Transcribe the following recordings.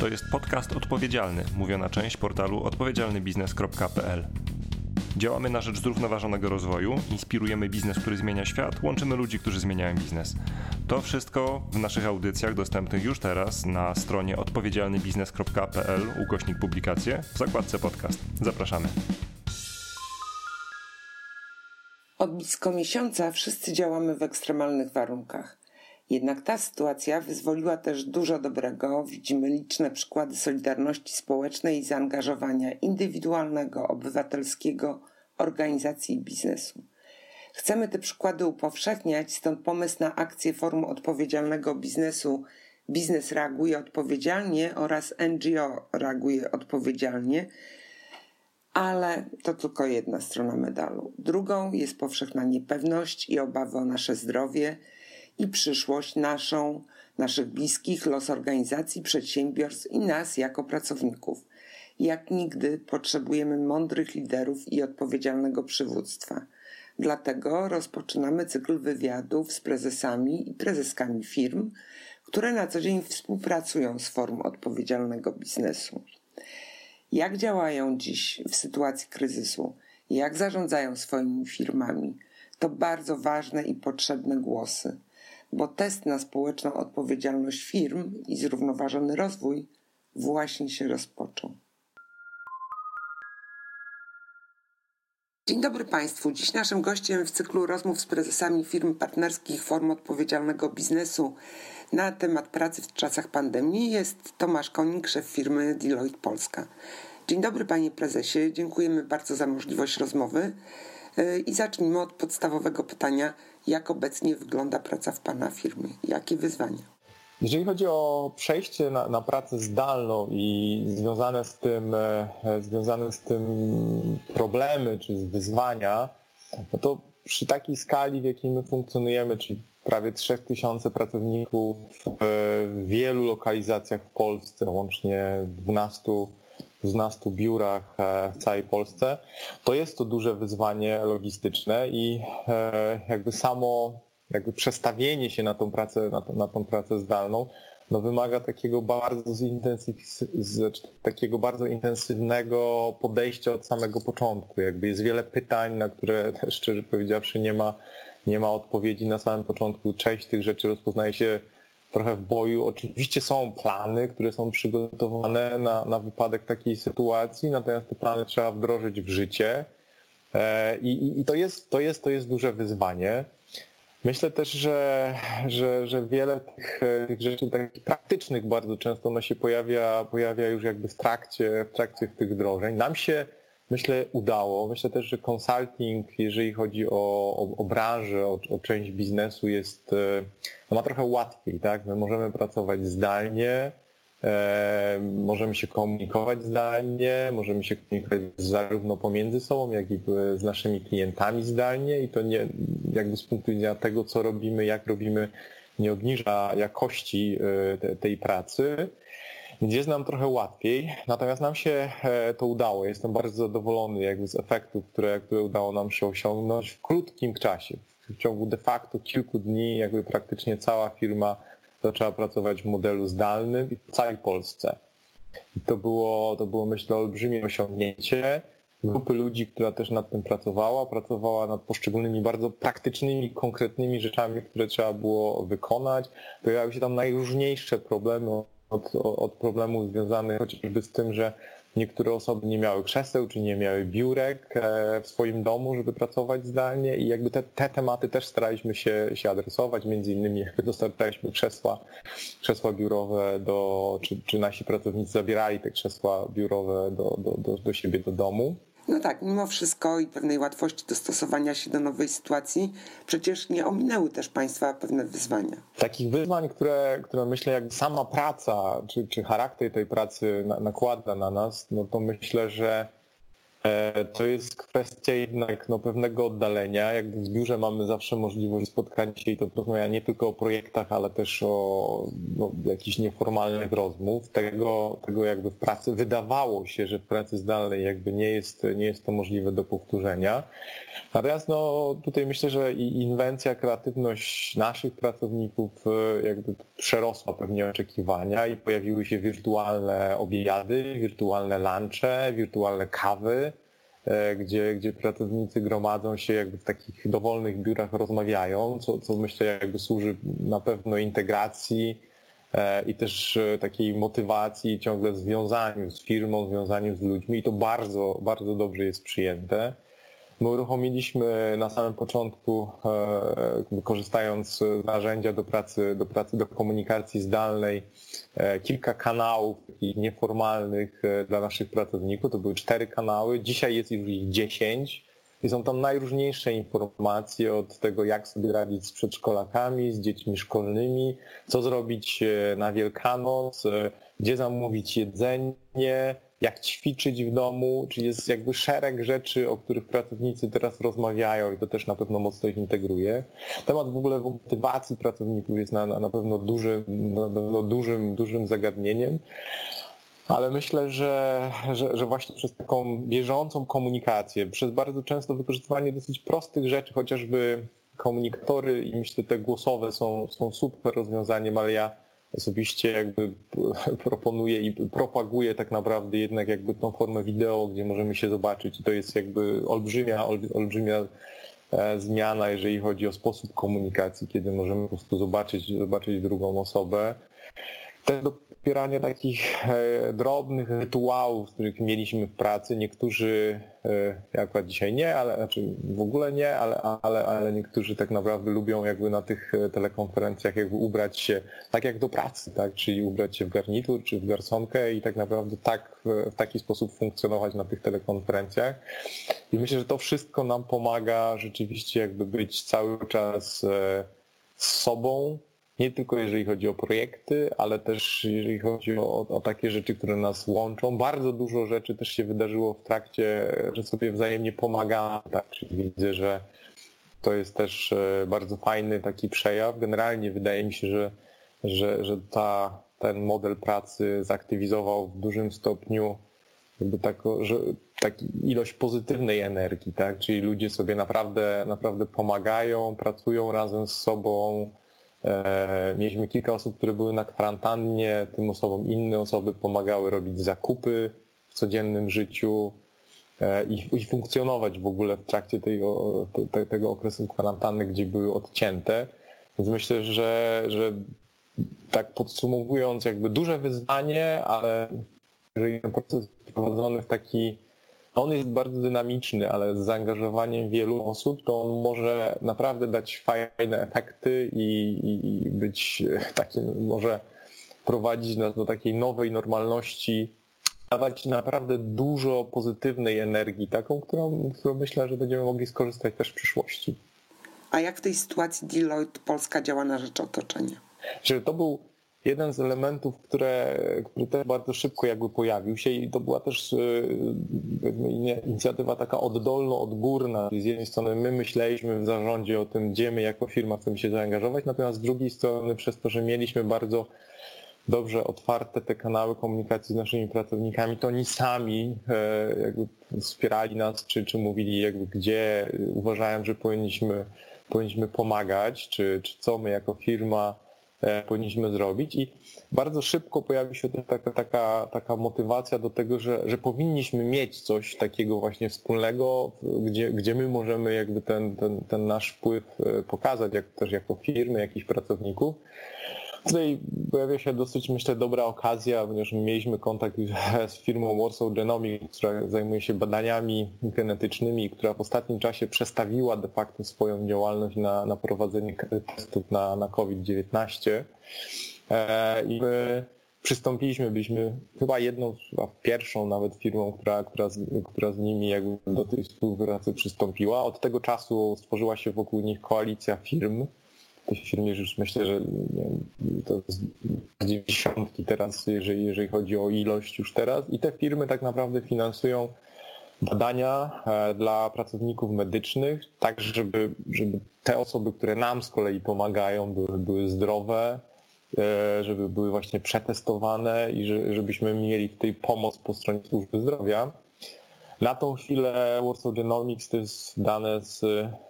To jest podcast odpowiedzialny, mówiona część portalu odpowiedzialnybiznes.pl. Działamy na rzecz zrównoważonego rozwoju, inspirujemy biznes, który zmienia świat, łączymy ludzi, którzy zmieniają biznes. To wszystko w naszych audycjach dostępnych już teraz na stronie odpowiedzialnybiznes.pl ukośnik publikacje w zakładce podcast. Zapraszamy. Od blisko miesiąca wszyscy działamy w ekstremalnych warunkach. Jednak ta sytuacja wyzwoliła też dużo dobrego. Widzimy liczne przykłady solidarności społecznej i zaangażowania indywidualnego, obywatelskiego, organizacji i biznesu. Chcemy te przykłady upowszechniać, stąd pomysł na akcję Forum Odpowiedzialnego Biznesu Biznes reaguje odpowiedzialnie oraz NGO reaguje odpowiedzialnie, ale to tylko jedna strona medalu. Drugą jest powszechna niepewność i obawy o nasze zdrowie i przyszłość naszą, naszych bliskich, los organizacji, przedsiębiorstw i nas jako pracowników. Jak nigdy potrzebujemy mądrych liderów i odpowiedzialnego przywództwa. Dlatego rozpoczynamy cykl wywiadów z prezesami i prezeskami firm, które na co dzień współpracują z form odpowiedzialnego biznesu. Jak działają dziś w sytuacji kryzysu? Jak zarządzają swoimi firmami? To bardzo ważne i potrzebne głosy bo test na społeczną odpowiedzialność firm i zrównoważony rozwój właśnie się rozpoczął. Dzień dobry Państwu. Dziś naszym gościem w cyklu rozmów z prezesami firm partnerskich form odpowiedzialnego biznesu na temat pracy w czasach pandemii jest Tomasz Konik, szef firmy Deloitte Polska. Dzień dobry Panie Prezesie, dziękujemy bardzo za możliwość rozmowy i zacznijmy od podstawowego pytania jak obecnie wygląda praca w Pana firmie? Jakie wyzwania? Jeżeli chodzi o przejście na, na, pracę zdalną i związane z tym, e, związane z tym problemy czy wyzwania, no to przy takiej skali, w jakiej my funkcjonujemy, czyli prawie 3000 pracowników w wielu lokalizacjach w Polsce, łącznie 12 12 biurach e, w całej Polsce, to jest to duże wyzwanie logistyczne i e, jakby samo jakby przestawienie się na tą pracę, na, na tą pracę zdalną, no wymaga takiego bardzo, z, takiego bardzo intensywnego podejścia od samego początku. Jakby jest wiele pytań, na które szczerze powiedziawszy nie ma, nie ma odpowiedzi na samym początku. Część tych rzeczy rozpoznaje się trochę w boju. Oczywiście są plany, które są przygotowane na, na wypadek takiej sytuacji, natomiast te plany trzeba wdrożyć w życie. E, I, i to, jest, to, jest, to jest duże wyzwanie. Myślę też, że, że, że wiele tych, tych rzeczy takich praktycznych bardzo często ono się pojawia, pojawia już jakby w trakcie, w trakcie tych wdrożeń. Nam się myślę udało. Myślę też, że consulting, jeżeli chodzi o, o, o branżę, o, o, część biznesu jest, e, no ma trochę łatwiej, tak? My możemy pracować zdalnie, e, możemy się komunikować zdalnie, możemy się komunikować zarówno pomiędzy sobą, jak i z naszymi klientami zdalnie i to nie, jakby z punktu widzenia tego, co robimy, jak robimy, nie obniża jakości e, te, tej pracy jest nam trochę łatwiej, natomiast nam się e, to udało. Jestem bardzo zadowolony jakby z efektów, które, które udało nam się osiągnąć w krótkim czasie. W ciągu de facto kilku dni jakby praktycznie cała firma zaczęła pracować w modelu zdalnym w całej Polsce. I to było, to było myślę olbrzymie osiągnięcie grupy ludzi, która też nad tym pracowała, pracowała nad poszczególnymi bardzo praktycznymi, konkretnymi rzeczami, które trzeba było wykonać. Pojawiały się tam najróżniejsze problemy od, od problemów związanych chociażby z tym, że niektóre osoby nie miały krzeseł, czy nie miały biurek e, w swoim domu, żeby pracować zdalnie i jakby te, te tematy też staraliśmy się, się adresować, między innymi jakby dostarczaliśmy krzesła, krzesła biurowe do, czy, czy nasi pracownicy zabierali te krzesła biurowe do, do, do, do siebie do domu. No tak, mimo wszystko i pewnej łatwości dostosowania się do nowej sytuacji, przecież nie ominęły też Państwa pewne wyzwania. Takich wyzwań, które, które myślę, jak sama praca, czy, czy charakter tej pracy nakłada na nas, no to myślę, że to jest kwestia jednak no, pewnego oddalenia. Jakby w biurze mamy zawsze możliwość spotkania się i to porozmawiania nie tylko o projektach, ale też o no, jakichś nieformalnych rozmów. Tego, tego jakby w pracy wydawało się, że w pracy zdalnej jakby nie jest, nie jest to możliwe do powtórzenia. Natomiast no, tutaj myślę, że inwencja, kreatywność naszych pracowników e, jakby przerosła pewnie oczekiwania i pojawiły się wirtualne obiady, wirtualne lunche, wirtualne kawy, e, gdzie, gdzie pracownicy gromadzą się jakby w takich dowolnych biurach, rozmawiają, co, co myślę jakby służy na pewno integracji e, i też takiej motywacji, ciągle związaniu z firmą, związaniu z ludźmi i to bardzo, bardzo dobrze jest przyjęte. My uruchomiliśmy na samym początku, e, korzystając z narzędzia do pracy, do pracy, do komunikacji zdalnej, e, kilka kanałów nieformalnych e, dla naszych pracowników. To były cztery kanały. Dzisiaj jest już ich dziesięć. I są tam najróżniejsze informacje od tego, jak sobie radzić z przedszkolakami, z dziećmi szkolnymi, co zrobić na Wielkanoc, gdzie zamówić jedzenie, jak ćwiczyć w domu, czyli jest jakby szereg rzeczy, o których pracownicy teraz rozmawiają i to też na pewno mocno ich integruje. Temat w ogóle motywacji pracowników jest na, na pewno, duży, na pewno dużym, dużym zagadnieniem. Ale myślę, że, że, że, właśnie przez taką bieżącą komunikację, przez bardzo często wykorzystywanie dosyć prostych rzeczy, chociażby komunikatory i myślę te głosowe są, są super rozwiązaniem, ale ja osobiście jakby proponuję i propaguję tak naprawdę jednak jakby tą formę wideo, gdzie możemy się zobaczyć to jest jakby olbrzymia, olbrzymia e, zmiana, jeżeli chodzi o sposób komunikacji, kiedy możemy po prostu zobaczyć, zobaczyć drugą osobę. Wspieranie takich e, drobnych rytuałów, których mieliśmy w pracy. Niektórzy, e, akurat dzisiaj nie, ale znaczy w ogóle nie, ale, ale, ale niektórzy tak naprawdę lubią jakby na tych e, telekonferencjach jakby ubrać się tak jak do pracy, tak? Czyli ubrać się w garnitur czy w garsonkę i tak naprawdę tak w taki sposób funkcjonować na tych telekonferencjach. I myślę, że to wszystko nam pomaga rzeczywiście jakby być cały czas z sobą, nie tylko jeżeli chodzi o projekty, ale też jeżeli chodzi o, o, takie rzeczy, które nas łączą. Bardzo dużo rzeczy też się wydarzyło w trakcie, że sobie wzajemnie pomagamy, tak? Czyli widzę, że to jest też e, bardzo fajny taki przejaw. Generalnie wydaje mi się, że, że, że ta, ten model pracy zaktywizował w dużym stopniu jakby tako, że taki ilość pozytywnej energii, tak? Czyli ludzie sobie naprawdę, naprawdę pomagają, pracują razem z sobą, mieliśmy kilka osób, które były na kwarantannie, tym osobom inne osoby pomagały robić zakupy w codziennym życiu e, i, funkcjonować w ogóle w trakcie tego, te, tego okresu kwarantanny, gdzie były odcięte. Więc myślę, że, że tak podsumowując, jakby duże wyzwanie, ale jeżeli ten proces jest prowadzony w taki on jest bardzo dynamiczny, ale z zaangażowaniem wielu osób to on może naprawdę dać fajne efekty i, i, i być taki, może prowadzić nas do takiej nowej normalności, dawać naprawdę dużo pozytywnej energii, taką, którą, którą myślę, że będziemy mogli skorzystać też w przyszłości. A jak w tej sytuacji Deloitte Polska działa na rzecz otoczenia? Że to był jeden z elementów, które, który też bardzo szybko jakby pojawił się i to była też e, inicjatywa taka oddolno-odgórna. Z jednej strony my myśleliśmy w zarządzie o tym, gdzie my jako firma chcemy się zaangażować, natomiast z drugiej strony przez to, że mieliśmy bardzo dobrze otwarte te kanały komunikacji z naszymi pracownikami, to oni sami e, jakby wspierali nas, czy, czy mówili jakby gdzie uważają, że powinniśmy, powinniśmy pomagać, czy, czy co my jako firma powinniśmy zrobić i bardzo szybko pojawi się taka, taka, taka motywacja do tego, że, że powinniśmy mieć coś takiego właśnie wspólnego, gdzie, gdzie my możemy jakby ten, ten, ten nasz wpływ e, pokazać, jak, też jako firmy, jakichś pracowników. Tutaj pojawia się dosyć, myślę, dobra okazja, ponieważ mieliśmy kontakt z firmą Warsaw Genomics, która zajmuje się badaniami genetycznymi, która w ostatnim czasie przestawiła de facto swoją działalność na, na prowadzenie testów na, na COVID-19. E, I my przystąpiliśmy, byliśmy chyba jedną, chyba pierwszą nawet firmą, która, która, z, która z nimi jakby do tej współpracy przystąpiła. Od tego czasu stworzyła się wokół nich koalicja firm, tej firmie już myślę, że wiem, to jest dziesiątki teraz, jeżeli, jeżeli chodzi o ilość już teraz i te firmy tak naprawdę finansują badania e, dla pracowników medycznych, tak żeby, żeby te osoby, które nam z kolei pomagają, były, były zdrowe, e, żeby były właśnie przetestowane i żebyśmy mieli tutaj pomoc po stronie służby zdrowia. Na tą chwilę Warsaw Genomics to jest dane z,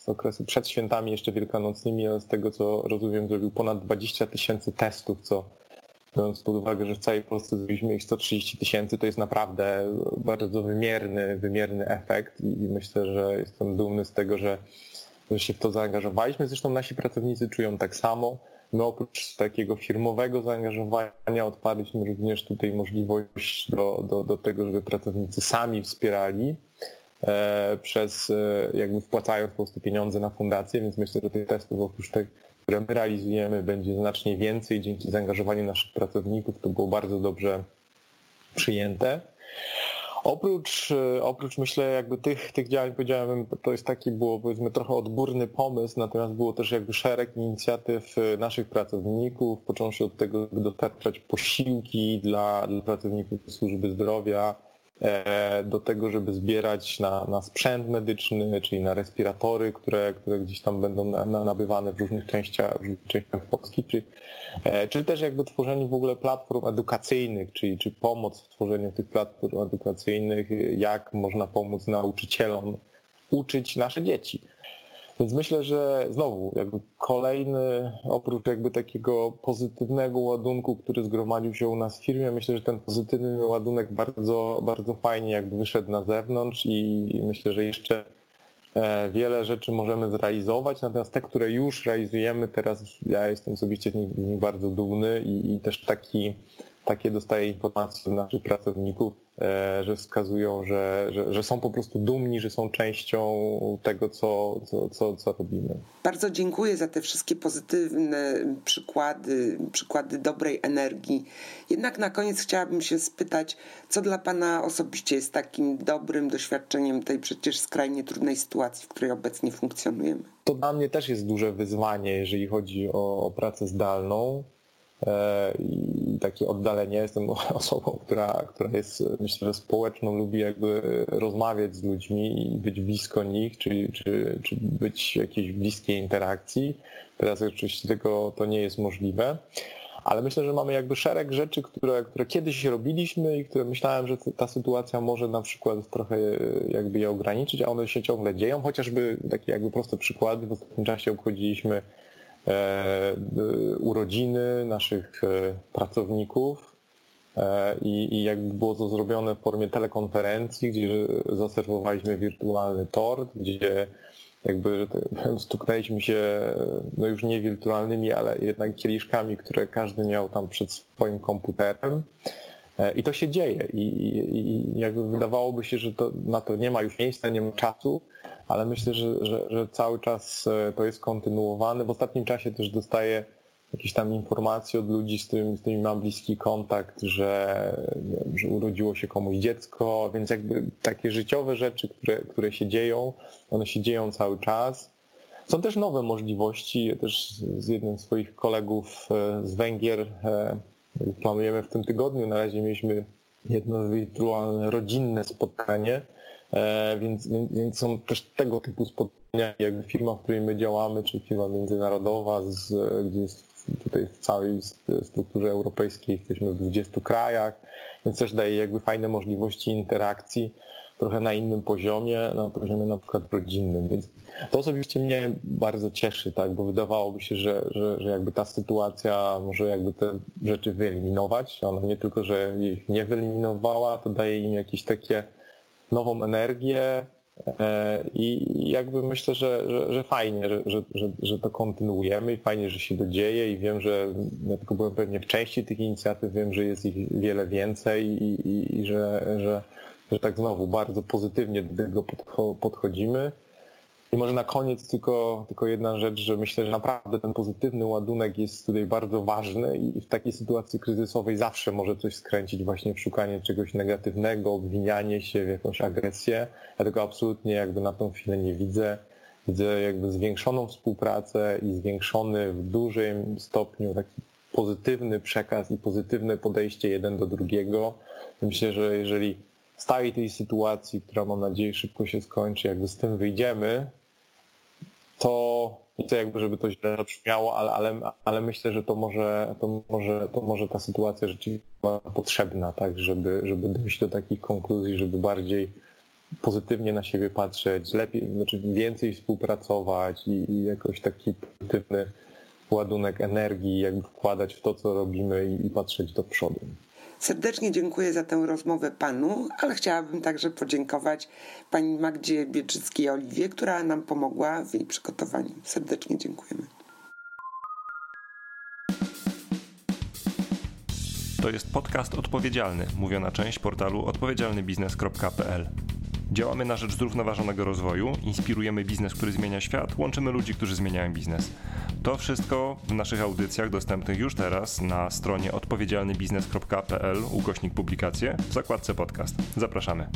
z okresu przed świętami jeszcze wielkanocnymi, ale z tego co rozumiem zrobił ponad 20 tysięcy testów, co biorąc pod uwagę, że w całej Polsce zrobiliśmy ich 130 tysięcy, to jest naprawdę bardzo wymierny, wymierny efekt i myślę, że jestem dumny z tego, że, że się w to zaangażowaliśmy. Zresztą nasi pracownicy czują tak samo. My oprócz takiego firmowego zaangażowania odpaliśmy również tutaj możliwość do, do, do tego, żeby pracownicy sami wspierali przez, e, jakby wpłacając po prostu pieniądze na fundację, więc myślę, że tych testów oprócz tych które my realizujemy, będzie znacznie więcej dzięki zaangażowaniu naszych pracowników. To było bardzo dobrze przyjęte. Oprócz, oprócz myślę jakby tych, tych działań powiedziałem, to jest taki było powiedzmy trochę odgórny pomysł, natomiast było też jakby szereg inicjatyw naszych pracowników, począwszy od tego, by dostarczać posiłki dla, dla pracowników służby zdrowia, E, do tego, żeby zbierać na, na sprzęt medyczny, czyli na respiratory, które, które gdzieś tam będą nabywane w różnych częściach, w różnych częściach Polski, czy, e, czy też jakby tworzeniu w ogóle platform edukacyjnych, czyli czy pomoc w tworzeniu tych platform edukacyjnych, jak można pomóc nauczycielom uczyć nasze dzieci. Więc myślę, że znowu jakby kolejny, oprócz jakby takiego pozytywnego ładunku, który zgromadził się u nas w firmie, myślę, że ten pozytywny ładunek bardzo, bardzo fajnie jakby wyszedł na zewnątrz i myślę, że jeszcze e, wiele rzeczy możemy zrealizować, natomiast te, które już realizujemy teraz, ja jestem osobiście z nich, z nich bardzo dumny i, i też taki takie dostaję informacje od naszych pracowników, e, że wskazują, że, że, że, są po prostu dumni, że są częścią tego, co, co, co, co robimy. Bardzo dziękuję za te wszystkie pozytywne przykłady, przykłady dobrej energii. Jednak na koniec chciałabym się spytać, co dla Pana osobiście jest takim dobrym doświadczeniem tej przecież skrajnie trudnej sytuacji, w której obecnie funkcjonujemy? To dla mnie też jest duże wyzwanie, jeżeli chodzi o, o pracę zdalną i takie oddalenie. Jestem osobą, która, która jest, myślę, że społeczną, lubi jakby rozmawiać z ludźmi i być blisko nich, czy, czy, czy być jakiejś bliskiej interakcji. Teraz oczywiście tego to nie jest możliwe. Ale myślę, że mamy jakby szereg rzeczy, które, które kiedyś robiliśmy i które myślałem, że ta sytuacja może na przykład trochę jakby je ograniczyć, a one się ciągle dzieją. Chociażby takie jakby proste przykłady. W ostatnim czasie obchodziliśmy E, urodziny naszych e, pracowników e, i, i jakby było to zrobione w formie telekonferencji, gdzie zaserwowaliśmy wirtualny tort, gdzie jakby stuknęliśmy się, no już nie wirtualnymi, ale jednak kieliszkami, które każdy miał tam przed swoim komputerem. I to się dzieje i, i, i jakby wydawałoby się, że to, na to nie ma już miejsca, nie ma czasu, ale myślę, że, że, że cały czas e, to jest kontynuowane. W ostatnim czasie też dostaję jakieś tam informacje od ludzi, z którymi, z którymi mam bliski kontakt, że, że urodziło się komuś dziecko, więc jakby takie życiowe rzeczy, które, które się dzieją, one się dzieją cały czas. Są też nowe możliwości. Ja też z jednym z swoich kolegów e, z Węgier e, planujemy w tym tygodniu. Na razie mieliśmy jedno wirtualne rodzinne spotkanie, więc, więc są też tego typu spotkania, jakby firma, w której my działamy, czyli firma międzynarodowa, z, gdzie jest tutaj w całej strukturze europejskiej jesteśmy w 20 krajach, więc też daje jakby fajne możliwości interakcji trochę na innym poziomie, na poziomie na przykład rodzinnym. Więc to osobiście mnie bardzo cieszy, tak, bo wydawałoby się, że, że, że jakby ta sytuacja może jakby te rzeczy wyeliminować. Ona nie tylko, że ich nie wyeliminowała, to daje im jakieś takie nową energię e, i jakby myślę, że, że, że fajnie, że, że, że, to kontynuujemy i fajnie, że się to dzieje i wiem, że ja tylko byłem pewnie w części tych inicjatyw, wiem, że jest ich wiele więcej i, i, i że, że, że tak znowu bardzo pozytywnie do tego podchodzimy. I może na koniec tylko, tylko jedna rzecz, że myślę, że naprawdę ten pozytywny ładunek jest tutaj bardzo ważny i w takiej sytuacji kryzysowej zawsze może coś skręcić właśnie w szukanie czegoś negatywnego, obwinianie się w jakąś agresję. Ja tego absolutnie jakby na tą chwilę nie widzę. Widzę jakby zwiększoną współpracę i zwiększony w dużym stopniu taki pozytywny przekaz i pozytywne podejście jeden do drugiego. Myślę, że jeżeli z tej sytuacji, która mam nadzieję szybko się skończy, jakby z tym wyjdziemy, to nie chcę jakby, żeby to źle zabrzmiało, ale, ale, ale myślę, że to może, to może, to może ta sytuacja rzeczywiście potrzebna, tak, żeby, żeby dojść do takich konkluzji, żeby bardziej pozytywnie na siebie patrzeć, lepiej, znaczy więcej współpracować i, i jakoś taki pozytywny ładunek energii jakby wkładać w to, co robimy i, i patrzeć do przodu. Serdecznie dziękuję za tę rozmowę panu, ale chciałabym także podziękować pani Magdzie Bieczyckiej-Oliwie, która nam pomogła w jej przygotowaniu. Serdecznie dziękujemy. To jest podcast odpowiedzialny, mówiona część portalu odpowiedzialnybiznes.pl. Działamy na rzecz zrównoważonego rozwoju, inspirujemy biznes, który zmienia świat, łączymy ludzi, którzy zmieniają biznes. To wszystko w naszych audycjach dostępnych już teraz na stronie odpowiedzialnybiznes.pl ukośnik publikacje w zakładce podcast. Zapraszamy.